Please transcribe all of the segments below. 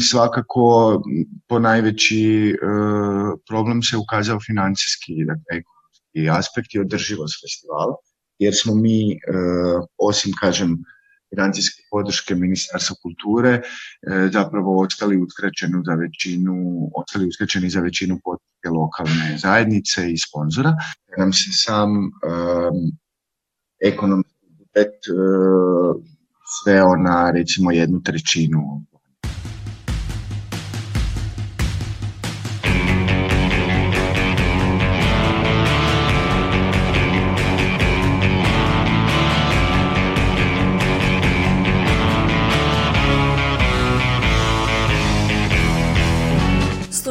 Svakako po najveći e, problem se ukazao financijski, dakle, ekonomski aspekt i održivost festivala, jer smo mi, e, osim, kažem, financijske podrške Ministarstva kulture, e, zapravo ostali uskraćeni za većinu, ostali uskraćeni za većinu podrške lokalne zajednice i sponzora. Nam se sam um, ekonomski budžet uh, sveo na recimo jednu trećinu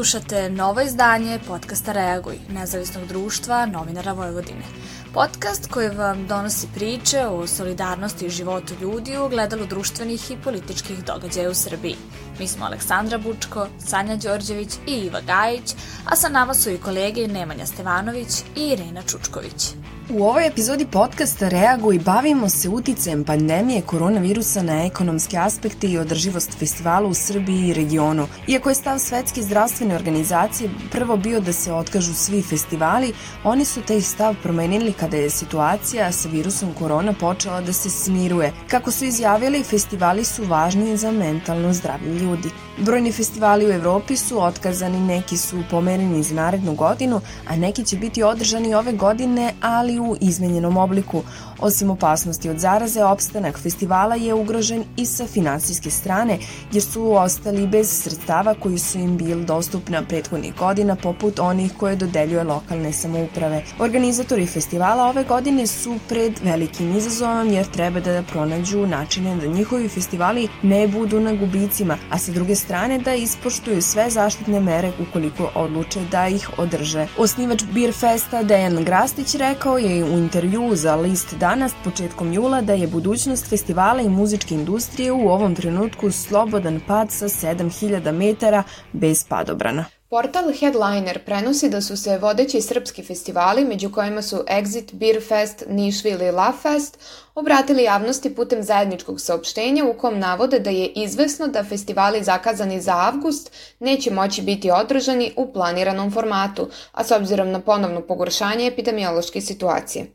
Slušate novo izdanje podcasta Reaguj, nezavisnog društva novinara Vojvodine. Podcast koji vam donosi priče o solidarnosti i životu ljudi u gledalu društvenih i političkih događaja u Srbiji. Mi smo Aleksandra Bučko, Sanja Đorđević i Iva Gajić, a sa nama su i kolege Nemanja Stevanović i Irena Čučković. U ovoj epizodi podcasta Reaguj bavimo se uticajem pandemije koronavirusa na ekonomske aspekte i održivost festivala u Srbiji i regionu. Iako je stav Svetske zdravstvene organizacije prvo bio da se otkažu svi festivali, oni su taj stav promenili kada je situacija sa virusom korona počela da se smiruje. Kako su izjavili, festivali su važni za mentalno zdravlje ljudi. Brojni festivali u Evropi su otkazani, neki su pomereni za narednu godinu, a neki će biti održani ove godine, ali u izmenjenom obliku. Osim opasnosti od zaraze, opstanak festivala je ugrožen i sa finansijske strane, jer su ostali bez sredstava koji su im bili dostupna prethodnih godina, poput onih koje dodeljuje lokalne samouprave. Organizatori festivala ove godine su pred velikim izazovom, jer treba da pronađu načine da njihovi festivali ne budu na gubicima, a sa druge strane da ispoštuju sve zaštitne mere ukoliko odluče da ih održe. Osnivač Beer Festa Dejan Grastić rekao je u intervju za list danas, početkom jula, da je budućnost festivala i muzičke industrije u ovom trenutku slobodan pad sa 7000 metara bez padobrana. Portal Headliner prenosi da su se vodeći srpski festivali, među kojima su Exit, Beer Fest, Nišville i Love Fest, obratili javnosti putem zajedničkog saopštenja u kom navode da je izvesno da festivali zakazani za avgust neće moći biti održani u planiranom formatu, a s obzirom na ponovno pogoršanje epidemiološke situacije.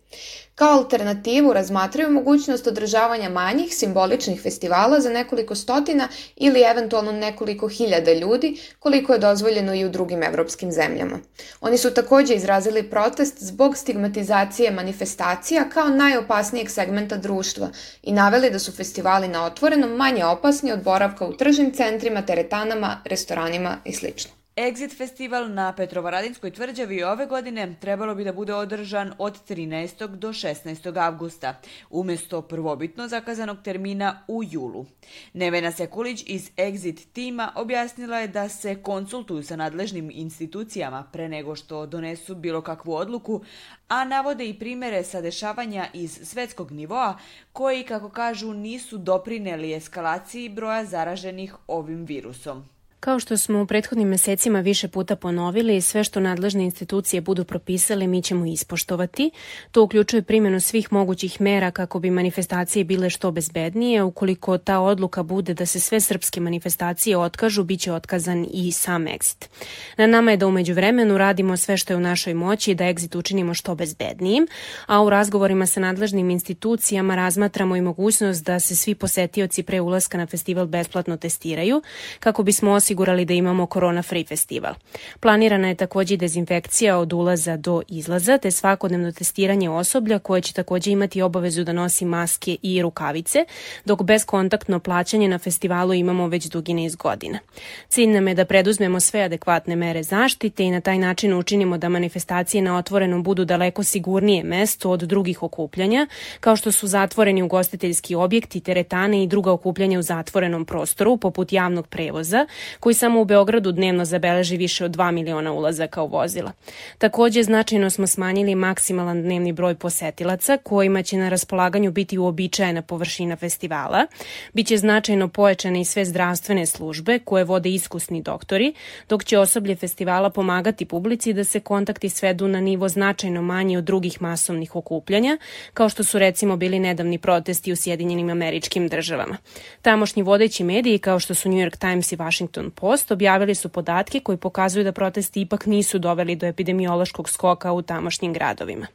Kao alternativu razmatraju mogućnost održavanja manjih simboličnih festivala za nekoliko stotina ili eventualno nekoliko hiljada ljudi, koliko je dozvoljeno i u drugim evropskim zemljama. Oni su takođe izrazili protest zbog stigmatizacije manifestacija kao najopasnijeg segmenta društva i naveli da su festivali na otvorenom manje opasni od boravka u tržnim centrima, teretanama, restoranima i sl. Exit festival na Petrovaradinskoj tvrđavi ove godine trebalo bi da bude održan od 13. do 16. avgusta, umesto prvobitno zakazanog termina u julu. Nevena Sekulić iz Exit tima objasnila je da se konsultuju sa nadležnim institucijama pre nego što donesu bilo kakvu odluku, a navode i primere sa dešavanja iz svetskog nivoa koji, kako kažu, nisu doprineli eskalaciji broja zaraženih ovim virusom. Kao što smo u prethodnim mesecima više puta ponovili, sve što nadležne institucije budu propisale mi ćemo ispoštovati. To uključuje primjenu svih mogućih mera kako bi manifestacije bile što bezbednije. Ukoliko ta odluka bude da se sve srpske manifestacije otkažu, bit će otkazan i sam exit. Na nama je da umeđu vremenu radimo sve što je u našoj moći da exit učinimo što bezbednijim, a u razgovorima sa nadležnim institucijama razmatramo i mogućnost da se svi posetioci pre ulaska na festival besplatno testiraju, kako bismo osigurali da imamo Corona Free festival. Planirana je takođe dezinfekcija od ulaza do izlaza, te svakodnevno testiranje osoblja koje će takođe imati obavezu da nosi maske i rukavice, dok bezkontaktno plaćanje na festivalu imamo već dugi niz godina. Cilj nam je da preduzmemo sve adekvatne mere zaštite i na taj način učinimo da manifestacije na otvorenom budu daleko sigurnije mesto od drugih okupljanja, kao što su zatvoreni ugostiteljski objekti, teretane i druga okupljanja u zatvorenom prostoru, poput javnog prevoza, koji samo u Beogradu dnevno zabeleži više od 2 miliona ulazaka u vozila. Takođe, značajno smo smanjili maksimalan dnevni broj posetilaca kojima će na raspolaganju biti uobičajena površina festivala. Biće značajno pojačane i sve zdravstvene službe koje vode iskusni doktori, dok će osoblje festivala pomagati publici da se kontakti svedu na nivo značajno manji od drugih masovnih okupljanja, kao što su recimo bili nedavni protesti u Sjedinjenim američkim državama. Tamošnji vodeći mediji kao što su New York Times i Washington Post objavili su podatke koji pokazuju da protesti ipak nisu doveli do epidemiološkog skoka u tamošnjim gradovima.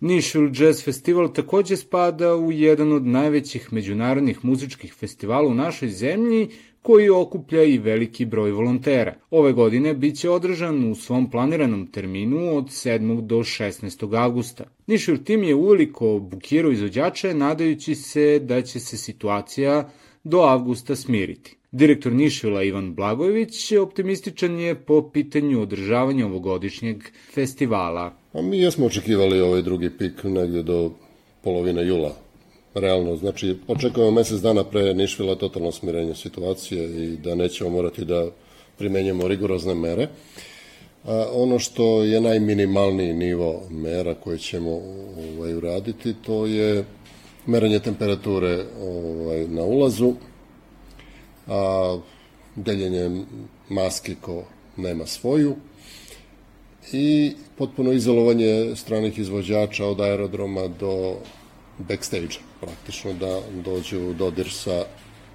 Nishville Jazz Festival takođe spada u jedan od najvećih međunarodnih muzičkih festivala u našoj zemlji koji okuplja i veliki broj volontera. Ove godine biće održan u svom planiranom terminu od 7. do 16. avgusta. Nišur tim je uveliko bukirao izvođače nadajući se da će se situacija do avgusta smiriti. Direktor Nišvila Ivan Blagojević optimističan je po pitanju održavanja ovogodišnjeg festivala. A mi jesmo očekivali ovaj drugi pik negde do polovine jula realno. Znači, očekujemo mesec dana pre Nišvila totalno smirenje situacije i da nećemo morati da primenjamo rigorozne mere. A, ono što je najminimalniji nivo mera koje ćemo ovaj, uraditi, to je merenje temperature ovaj, na ulazu, a, deljenje maski ko nema svoju i potpuno izolovanje stranih izvođača od aerodroma do backstage praktično da dođu u dodir sa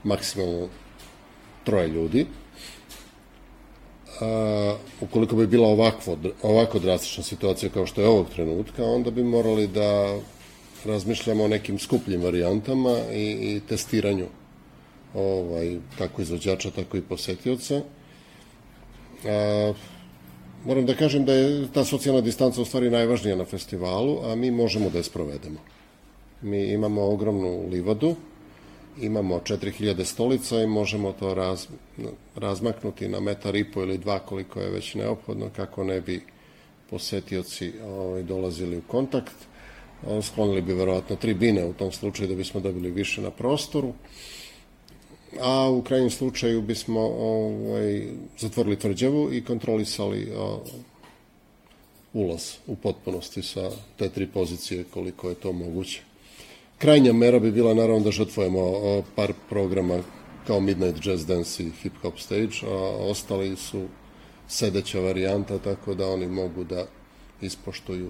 maksimalno troje ljudi. A, ukoliko bi bila ovakvo, ovako drastična situacija kao što je ovog trenutka, onda bi morali da razmišljamo o nekim skupljim varijantama i, i testiranju ovaj, kako izvođača, tako i posetioca. A, moram da kažem da je ta socijalna distanca u stvari najvažnija na festivalu, a mi možemo da je sprovedemo. Mi imamo ogromnu livadu, imamo 4000 stolica i možemo to raz, razmaknuti na metar i po ili dva koliko je već neophodno kako ne bi posetioci ovaj, dolazili u kontakt. Sklonili bi verovatno tribine u tom slučaju da bismo dobili više na prostoru. A u krajnjem slučaju bismo ovaj, zatvorili tvrđavu i kontrolisali o, ulaz u potpunosti sa te tri pozicije koliko je to moguće. Krajnja mera bi bila naravno da žrtvujemo par programa kao Midnight Jazz Dance i Hip Hop Stage, a ostali su sedeća varijanta, tako da oni mogu da ispoštuju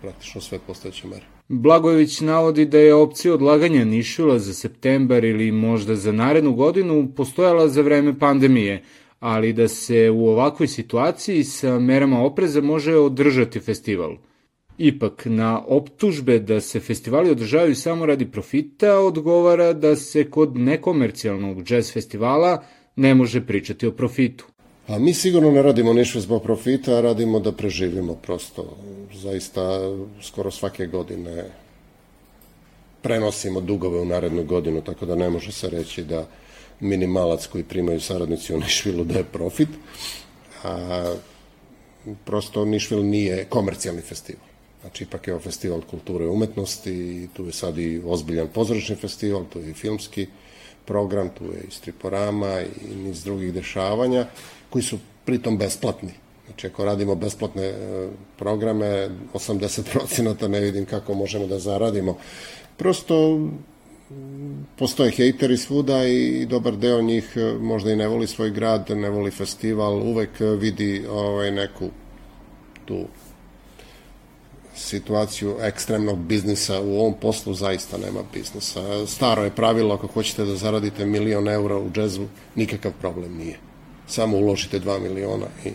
praktično sve postojeće mere. Blagojević navodi da je opcija odlaganja Nišula za septembar ili možda za narednu godinu postojala za vreme pandemije, ali da se u ovakvoj situaciji sa merama opreza može održati festival – Ipak, na optužbe da se festivali održavaju samo radi profita, odgovara da se kod nekomercijalnog džez festivala ne može pričati o profitu. A mi sigurno ne radimo ništa zbog profita, radimo da preživimo prosto. Zaista skoro svake godine prenosimo dugove u narednu godinu, tako da ne može se reći da minimalac koji primaju saradnici u Nišvilu da je profit. A, prosto Nišvil nije komercijalni festival. Znači, ipak je ovo festival kulture i umetnosti tu je sad i ozbiljan pozorišni festival, tu je i filmski program, tu je i striporama i niz drugih dešavanja koji su pritom besplatni. Znači, ako radimo besplatne e, programe, 80% ne vidim kako možemo da zaradimo. Prosto postoje hejteri svuda i dobar deo njih e, možda i ne voli svoj grad, ne voli festival, uvek vidi ovaj, neku tu situaciju ekstremnog biznisa u ovom poslu zaista nema biznisa. Staro je pravilo ako hoćete da zaradite milion eura u džezu, nikakav problem nije. Samo uložite 2 miliona i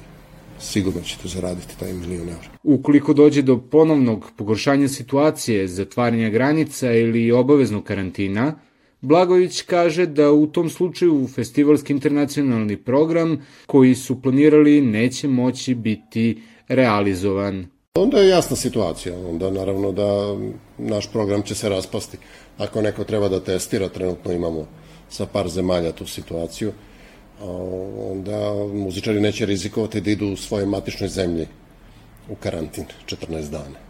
sigurno ćete zaraditi taj milion eura. Ukoliko dođe do ponovnog pogoršanja situacije, zatvaranja granica ili obaveznog karantina, Blagović kaže da u tom slučaju festivalski internacionalni program koji su planirali neće moći biti realizovan. Onda je jasna situacija, onda naravno da naš program će se raspasti. Ako neko treba da testira, trenutno imamo sa par zemalja tu situaciju, onda muzičari neće rizikovati da idu u svojoj matičnoj zemlji u karantin 14 dana.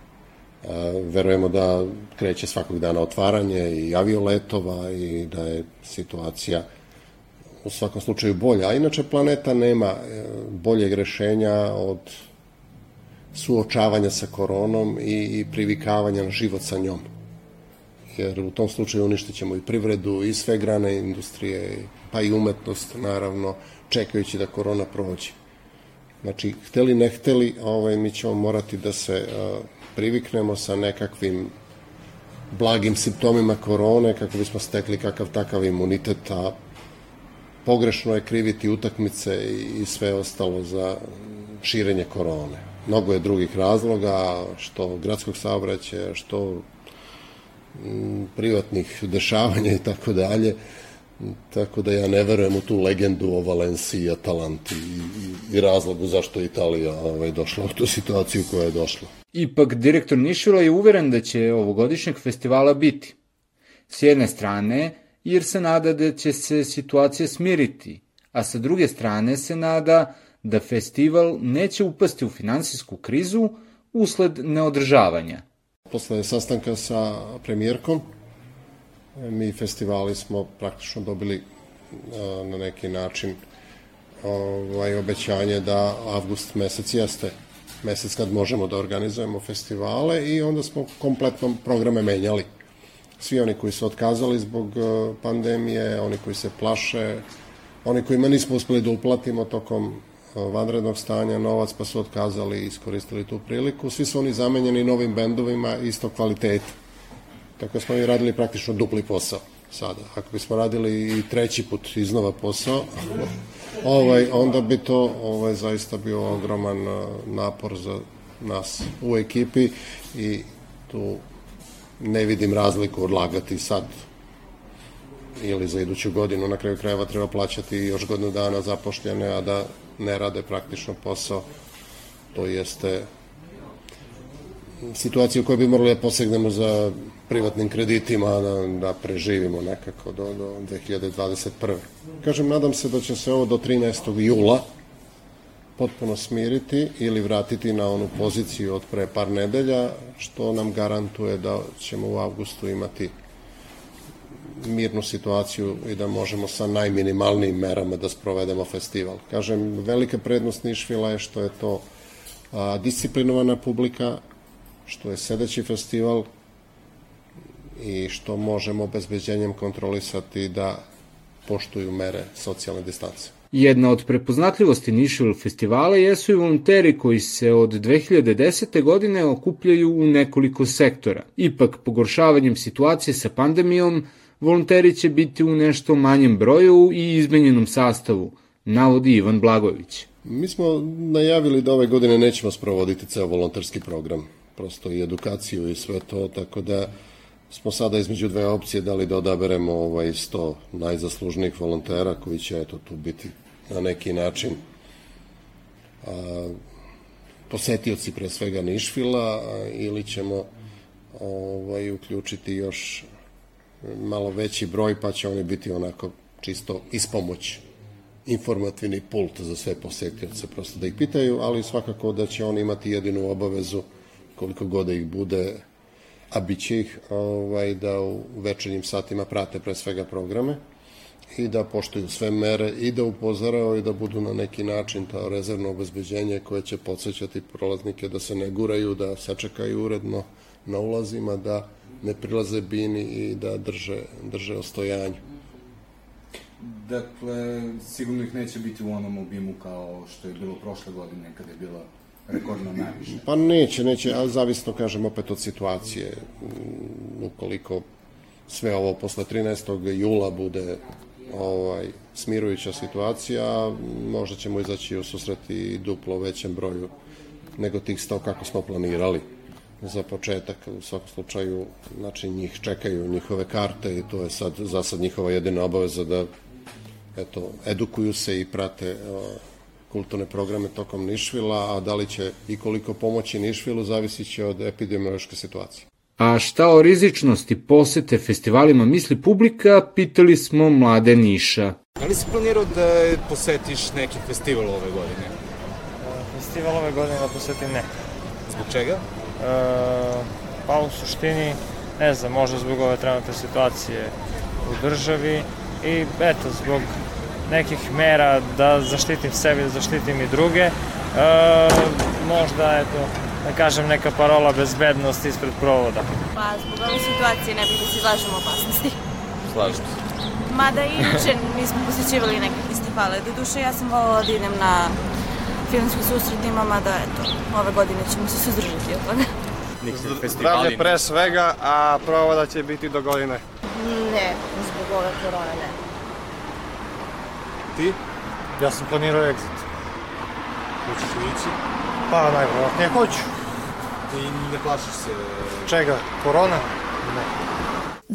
Verujemo da kreće svakog dana otvaranje i avioletova i da je situacija u svakom slučaju bolja. A inače planeta nema e, boljeg rešenja od suočavanja sa koronom i, i privikavanja na život sa njom. Jer u tom slučaju uništit ćemo i privredu i sve grane industrije, pa i umetnost, naravno, čekajući da korona prođe. Znači, hteli ne hteli, ovaj, mi ćemo morati da se uh, priviknemo sa nekakvim blagim simptomima korone kako bismo stekli kakav takav imunitet, a pogrešno je kriviti utakmice i sve ostalo za širenje korone. Mnogo je drugih razloga, što gradskog saobraćaja, što privatnih dešavanja i tako dalje. Tako da ja ne verujem u tu legendu o Valenciji i Atalanti i, i, razlogu zašto je Italija ovaj, došla u tu situaciju koja je došla. Ipak, direktor Nišila je uveren da će ovogodišnjeg festivala biti. S jedne strane, jer se nada da će se situacija smiriti, a sa druge strane se nada da festival neće upasti u finansijsku krizu usled neodržavanja. Posle sastanka sa premijerkom, mi festivali smo praktično dobili na neki način ovaj, obećanje da avgust mesec jeste mesec kad možemo da organizujemo festivale i onda smo kompletno programe menjali. Svi oni koji su otkazali zbog pandemije, oni koji se plaše, oni kojima nismo uspeli da uplatimo tokom vanrednog stanja novac pa su otkazali i iskoristili tu priliku. Svi su oni zamenjeni novim bendovima isto kvaliteta. Tako smo i radili praktično dupli posao sada. Ako bismo radili i treći put iznova posao, ovaj, onda bi to ovaj, zaista bio ogroman napor za nas u ekipi i tu ne vidim razliku odlagati sad ili za iduću godinu. Na kraju krajeva treba plaćati još godinu dana zapošljene, a da ne rade praktično posao. To jeste situacija u kojoj bi morali da posegnemo za privatnim kreditima da, da preživimo nekako do, do 2021. Kažem, nadam se da će se ovo do 13. jula potpuno smiriti ili vratiti na onu poziciju od pre par nedelja, što nam garantuje da ćemo u avgustu imati mirnu situaciju i da možemo sa najminimalnijim merama da sprovedemo festival. Kažem, velika prednost Nišvila je što je to a, disciplinovana publika, što je sedeći festival i što možemo obezbeđenjem kontrolisati da poštuju mere socijalne distance. Jedna od prepoznatljivosti Nišvil festivala jesu i volonteri koji se od 2010. godine okupljaju u nekoliko sektora. Ipak, pogoršavanjem situacije sa pandemijom, volonteri će biti u nešto manjem broju i izmenjenom sastavu, navodi Ivan Blagović. Mi smo najavili da ove godine nećemo sprovoditi ceo volonterski program, prosto i edukaciju i sve to, tako da smo sada između dve opcije da li da odaberemo ovaj 100 najzaslužnijih volontera koji će eto tu biti na neki način a, posetioci pre svega Nišvila a, ili ćemo ovaj uključiti još malo veći broj, pa će oni biti onako čisto ispomoć informativni pult za sve posetioce, prosto da ih pitaju, ali svakako da će oni imati jedinu obavezu koliko god da ih bude, a bit će ih ovaj, da u večernjim satima prate pre svega programe i da poštuju sve mere i da upozoraju i da budu na neki način to rezervno obezbeđenje koje će podsjećati prolaznike da se ne guraju, da sačekaju uredno na ulazima, da ne prilaze bini i da drže, drže ostojanje. Dakle, sigurno ih neće biti u onom obimu kao što je bilo prošle godine kada je bila rekordno najviše. Pa neće, neće, ali zavisno, kažem, opet od situacije. Ukoliko sve ovo posle 13. jula bude ovaj, smirujuća situacija, možda ćemo izaći u susret i duplo većem broju nego tih sto kako smo planirali za početak. U svakom slučaju, znači, njih čekaju njihove karte i to je sad, za sad njihova jedina obaveza da eto, edukuju se i prate o, kulturne programe tokom Nišvila, a da li će i koliko pomoći Nišvilu zavisit će od epidemiološke situacije. A šta o rizičnosti posete festivalima misli publika, pitali smo mlade Niša. Da li si planirao da posetiš neki festival ove godine? Festival ove godine da posetim ne. Zbog čega? E, pa u suštini, ne znam, možda zbog ove trenutne situacije u državi i eto, zbog nekih mera da zaštitim sebe, da zaštitim i druge. E, možda, eto, da kažem, neka parola bezbednost ispred provoda. Pa, zbog ove situacije ne bih da se izlažemo opasnosti. Slažem se. Mada i juče nismo posjećivali neke festivale. Do duše, ja sam volila da idem na filmski susret ima, mada eto, ove godine ćemo se suzdržati od toga. Zdravlje pre svega, a provoda će biti do godine. Ne, zbog ove korone ne. Ti? Ja sam planirao exit. Hoćeš li ići? Pa, najvjerojatnije hoću. I ne plašiš se... Čega? Korona? Ne.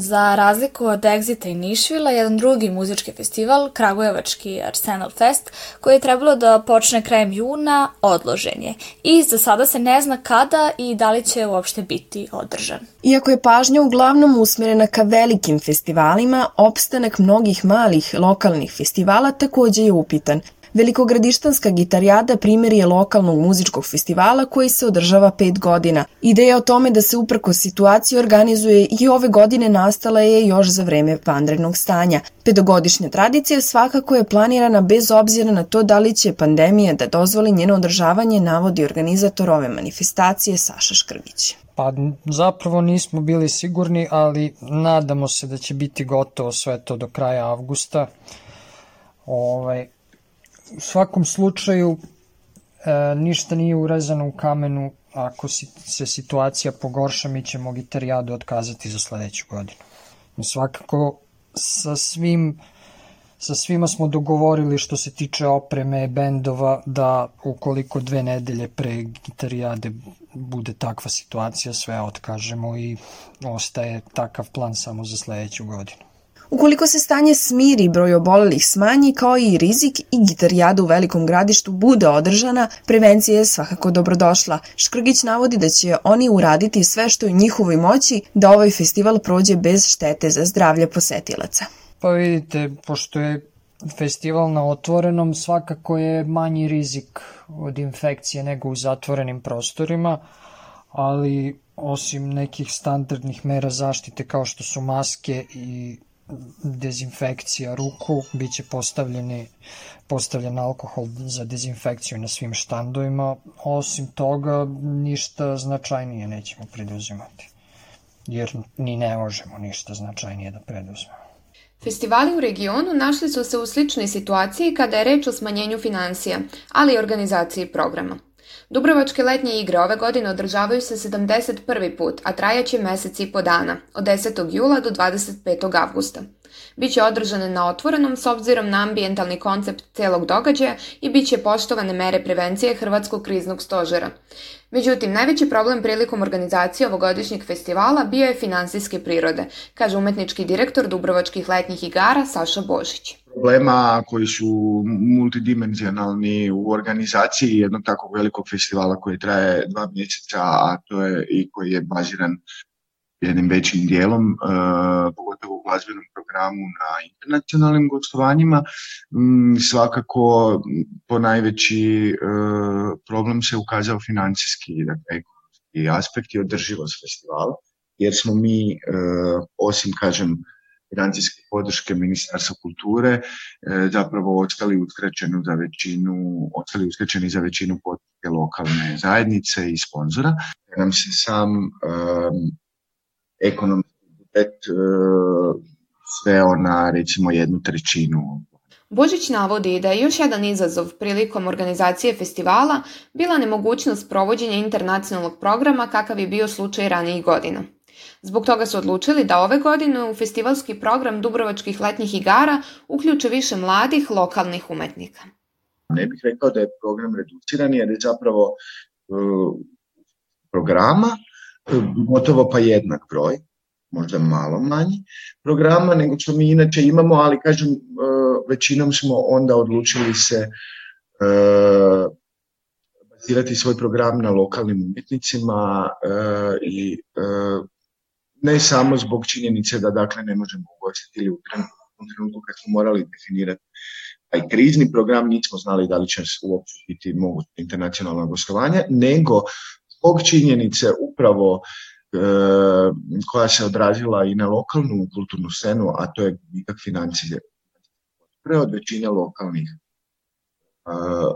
Za razliku od Exita i Nišvila, jedan drugi muzički festival, Kragujevački Arsenal Fest, koji je trebalo da počne krajem juna, odložen je. I za sada se ne zna kada i da li će uopšte biti održan. Iako je pažnja uglavnom usmjerena ka velikim festivalima, opstanak mnogih malih lokalnih festivala takođe je upitan. Velikogradištanska gitarijada primjer je lokalnog muzičkog festivala koji se održava pet godina. Ideja o tome da se uprko situaciji organizuje i ove godine nastala je još za vreme vanrednog stanja. Petogodišnja tradicija svakako je planirana bez obzira na to da li će pandemija da dozvoli njeno održavanje, navodi organizator ove manifestacije Saša Škrgić. Pa zapravo nismo bili sigurni, ali nadamo se da će biti gotovo sve to do kraja avgusta. Ovaj, u svakom slučaju e, ništa nije urezano u kamenu ako si, se situacija pogorša mi ćemo gitarijadu otkazati za sledeću godinu. Svakako sa svim sa svima smo dogovorili što se tiče opreme bendova da ukoliko dve nedelje pre gitarijade bude takva situacija sve otkažemo i ostaje takav plan samo za sledeću godinu. Ukoliko se stanje smiri, broj obolelih smanji, kao i rizik i gitarijada u velikom gradištu bude održana, prevencija je svakako dobrodošla. Škrgić navodi da će oni uraditi sve što je u njihovoj moći da ovaj festival prođe bez štete za zdravlje posetilaca. Pa vidite, pošto je festival na otvorenom, svakako je manji rizik od infekcije nego u zatvorenim prostorima, ali osim nekih standardnih mera zaštite kao što su maske i dezinfekcija ruku, bit će postavljeni, postavljen alkohol za dezinfekciju na svim štandovima. Osim toga, ništa značajnije nećemo preduzimati, jer ni ne možemo ništa značajnije da preduzmemo. Festivali u regionu našli su se u sličnoj situaciji kada je reč o smanjenju financija, ali i organizaciji programa. Dubrovačke letnje igre ove godine održavaju se 71. put, a trajaće mesec i po dana, od 10. jula do 25. avgusta. Biće održane na otvorenom s obzirom na ambijentalni koncept celog događaja i biće poštovane mere prevencije Hrvatskog kriznog stožera. Međutim, najveći problem prilikom organizacije ovogodišnjeg festivala bio je finansijske prirode, kaže umetnički direktor Dubrovačkih letnjih igara Saša Božić problema koji su multidimenzionalni u organizaciji jednog takvog velikog festivala koji traje dva mjeseca, a to je i koji je baziran jednim većim dijelom, e, pogotovo u glazbenom programu na internacionalnim gostovanjima. M, svakako po najveći e, problem se ukazao financijski, dakle, ekonomski aspekt i održivost festivala, jer smo mi, e, osim, kažem, financijske podrške Ministarstva kulture zapravo ostali uskraćeni za većinu, ostali uskraćeni za većinu podrške lokalne zajednice i sponzora. Nam se sam ekonomski budžet uh, sveo na recimo jednu trećinu Božić navodi da je još jedan izazov prilikom organizacije festivala bila nemogućnost provođenja internacionalnog programa kakav je bio slučaj ranijih godina. Zbog toga su odlučili da ove godine u festivalski program Dubrovačkih letnjih igara uključe više mladih lokalnih umetnika. Ne bih rekao da je program reduciran jer je zapravo uh, programa gotovo pa jednak broj, možda malo manji programa nego što mi inače imamo, ali kažem uh, većinom smo onda odlučili se uh, bazirati svoj program na lokalnim umetnicima uh, i ne samo zbog činjenice da dakle ne možemo ugostiti ili u trenutku kad smo morali definirati taj krizni program, nismo znali da li će uopće biti moguće internacionalno gostovanje, nego zbog činjenice upravo e, koja se odrazila i na lokalnu kulturnu scenu, a to je gubitak financije. Pre od većine lokalnih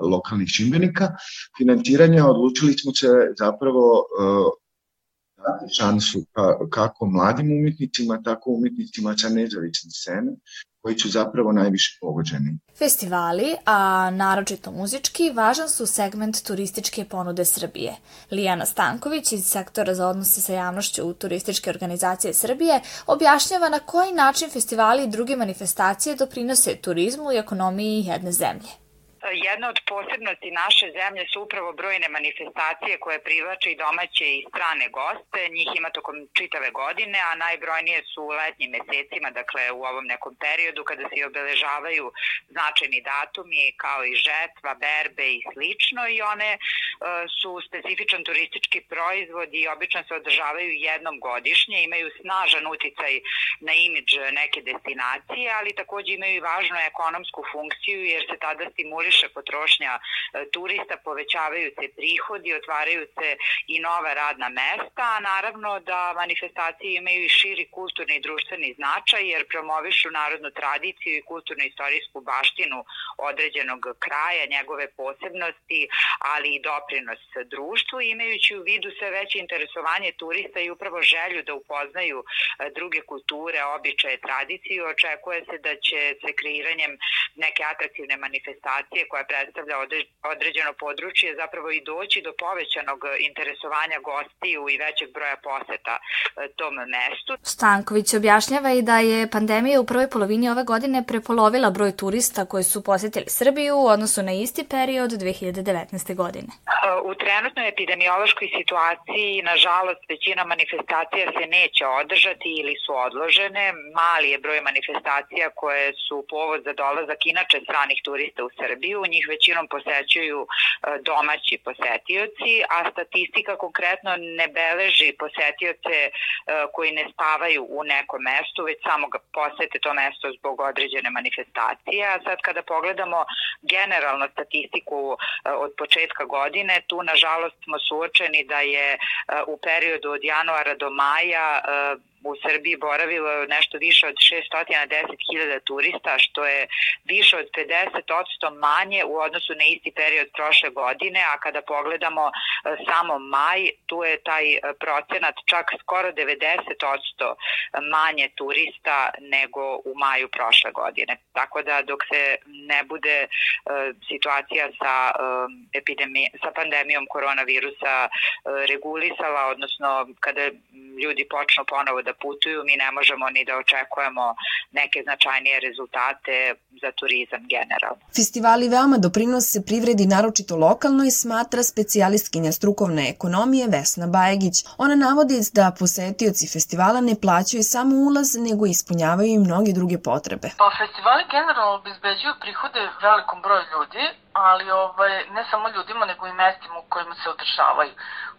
lokalnih čimbenika financiranja odlučili smo se zapravo šansu kako mladim umetnicima, tako umetnicima sa nezavisne scene, koji su zapravo najviše pogođeni. Festivali, a naročito muzički, važan su segment turističke ponude Srbije. Lijana Stanković iz sektora za odnose sa javnošću u Turističke organizacije Srbije objašnjava na koji način festivali i druge manifestacije doprinose turizmu i ekonomiji jedne zemlje. Jedna od posebnosti naše zemlje su upravo brojne manifestacije koje privlače i domaće i strane goste. Njih ima tokom čitave godine, a najbrojnije su u letnjim mesecima, dakle u ovom nekom periodu kada se obeležavaju značajni datumi kao i žetva, berbe i slično i one e, su specifičan turistički proizvod i obično se održavaju jednom godišnje, imaju snažan uticaj na imidž neke destinacije, ali takođe imaju i važnu ekonomsku funkciju jer se tada stimuliše više potrošnja e, turista, povećavaju se prihodi, otvaraju se i nova radna mesta, a naravno da manifestacije imaju i širi kulturni i društveni značaj jer promovišu narodnu tradiciju i kulturno-istorijsku baštinu određenog kraja, njegove posebnosti, ali i doprinos društvu, imajući u vidu sve veće interesovanje turista i upravo želju da upoznaju e, druge kulture, običaje, tradiciju, očekuje se da će se kreiranjem neke atraktivne manifestacije koja predstavlja određeno područje zapravo i doći do povećanog interesovanja gostiju i većeg broja poseta e, tom mestu. Stanković objašnjava i da je pandemija u prvoj polovini ove godine prepolovila broj turista koji su posetili Srbiju u odnosu na isti period 2019. godine. E, u trenutnoj epidemiološkoj situaciji, nažalost, većina manifestacija se neće održati ili su odložene. Mali je broj manifestacija koje su povod za dolazak inače stranih turista u Srbiju njih većinom posećuju e, domaći posetioci, a statistika konkretno ne beleži posetioce e, koji ne spavaju u nekom mestu, već samo ga posete to mesto zbog određene manifestacije. A sad kada pogledamo generalno statistiku e, od početka godine, tu nažalost smo suočeni da je u periodu od januara do maja u Srbiji boravilo nešto više od 610.000 turista, što je više od 50% manje u odnosu na isti period prošle godine, a kada pogledamo e, samo maj, tu je taj e, procenat čak skoro 90% manje turista nego u maju prošle godine. Tako da dok se ne bude e, situacija sa, epidemi, sa pandemijom koronavirusa regulisala, odnosno kada ljudi počnu ponovo da putuju, mi ne možemo ni da očekujemo neke značajnije rezultate za turizam generalno. Festivali veoma doprinose privredi naročito lokalno i smatra specijalistkinja strukovne ekonomije Vesna Bajegić. Ona navodi da posetioci festivala ne plaćaju samo ulaz, nego ispunjavaju i mnoge druge potrebe. Pa festivali generalno obezbeđuju prihode velikom broju ljudi, ali ovaj, ne samo ljudima, nego i mestima u kojima se održavaju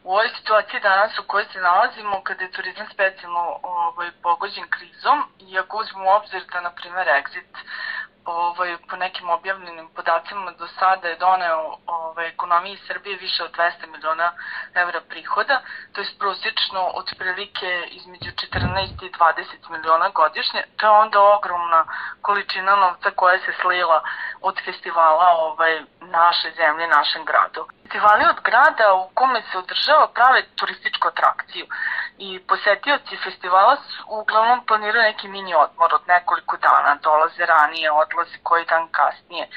u ovoj situaciji danas u kojoj se nalazimo, kada je turizam specijalno ovaj, pogođen krizom, i ako uzmemo u obzir da, na primer, Exit ovaj, po nekim objavljenim podacima do sada je doneo ovaj, ekonomiji Srbije više od 200 miliona evra prihoda, to je prosječno otprilike između 14 i 20 miliona godišnje, to je onda ogromna količina novca koja se slila od festivala ovaj, naše zemlje, našem gradu. Festivali od grada u kome se održava prave turističku atrakciju i posetioci festivala su, uglavnom planiraju neki mini odmor od nekoliko dana, dolaze ranije, odlaze koji dan kasnije.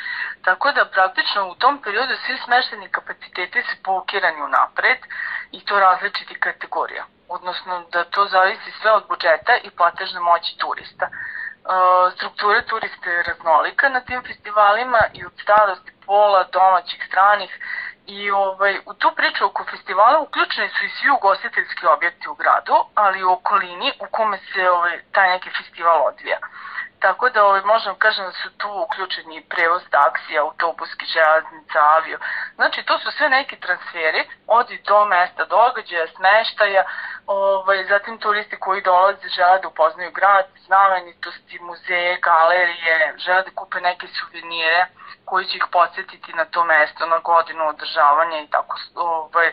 Tako da praktično u tom periodu svi smešteni kapaciteti su blokirani unapred i to različiti kategorija. Odnosno da to zavisi sve od budžeta i platežne moći turista. E, struktura turista je raznolika na tim festivalima i od starosti pola, domaćih, stranih I ovaj, u tu priču oko festivala uključeni su i svi ugostiteljski objekti u gradu, ali i u okolini u kome se ovaj, taj neki festival odvija. Tako da ovaj, možemo kažem da su tu uključeni prevoz taksija, autobuski, železnica, avio. Znači to su sve neki transferi od i do mesta događaja, smeštaja, ovaj, zatim turisti koji dolaze žele da upoznaju grad, znamenitosti, muzeje, galerije, žele da kupe neke suvenire koji će ih podsjetiti na to mesto, na godinu održavanja i tako ovaj,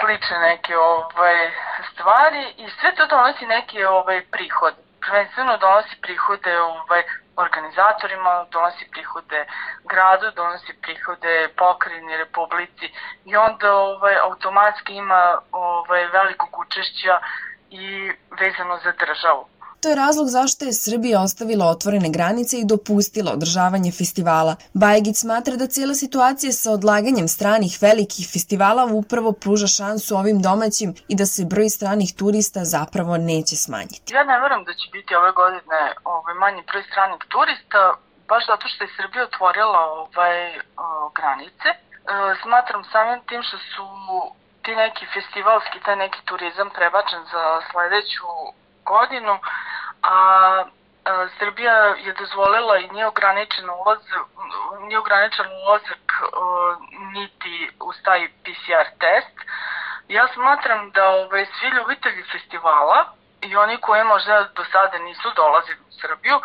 slične neke ovaj, stvari i sve to donosi neki ovaj, prihod prvenstveno donosi prihode ovaj, organizatorima, donosi prihode gradu, donosi prihode pokrajini, republici i onda ovaj, automatski ima ovaj, velikog učešća i vezano za državu. To je razlog zašto je Srbija ostavila otvorene granice i dopustila održavanje festivala. Bajegić smatra da cijela situacija sa odlaganjem stranih velikih festivala upravo pruža šansu ovim domaćim i da se broj stranih turista zapravo neće smanjiti. Ja ne verujem da će biti ove godine ovaj, manji broj stranih turista, baš zato što je Srbija otvorila ovaj, o, granice. E, smatram samim tim što su ti neki festivalski, taj neki turizam prebačen za sledeću godinu, a Srbija je dozvolila i nije ograničen ulaz, nije ograničen ulazak niti uz taj PCR test. Ja smatram da ovaj, svi ljubitelji festivala i oni koji možda do sada nisu dolazili u Srbiju,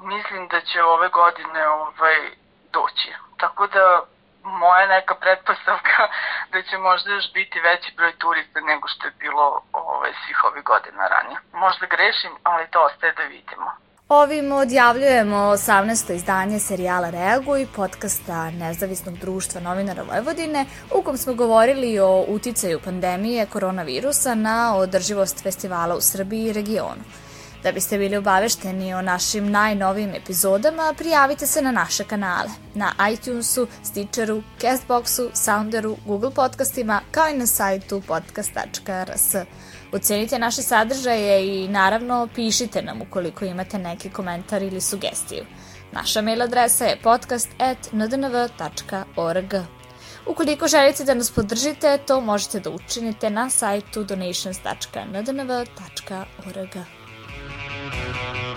mislim da će ove godine ovaj, doći. Tako da moja neka pretpostavka da će možda još biti veći broj turista nego što je bilo ove, svih ovih godina ranije. Možda grešim, ali to ostaje da vidimo. Ovim odjavljujemo 18. izdanje serijala Reaguj, podcasta Nezavisnog društva novinara Vojvodine, u kom smo govorili o uticaju pandemije koronavirusa na održivost festivala u Srbiji i regionu. Da biste bili obavešteni o našim najnovijim epizodama, prijavite se na naše kanale, na iTunesu, Stitcheru, Castboxu, Sounderu, Google podcastima, kao i na sajtu podcast.rs. Ocenite naše sadržaje i naravno pišite nam ukoliko imate neki komentar ili sugestiju. Naša mail adresa je podcast.ndnv.org. Ukoliko želite da nas podržite, to možete da učinite na sajtu donations.ndnv.org. Thank you.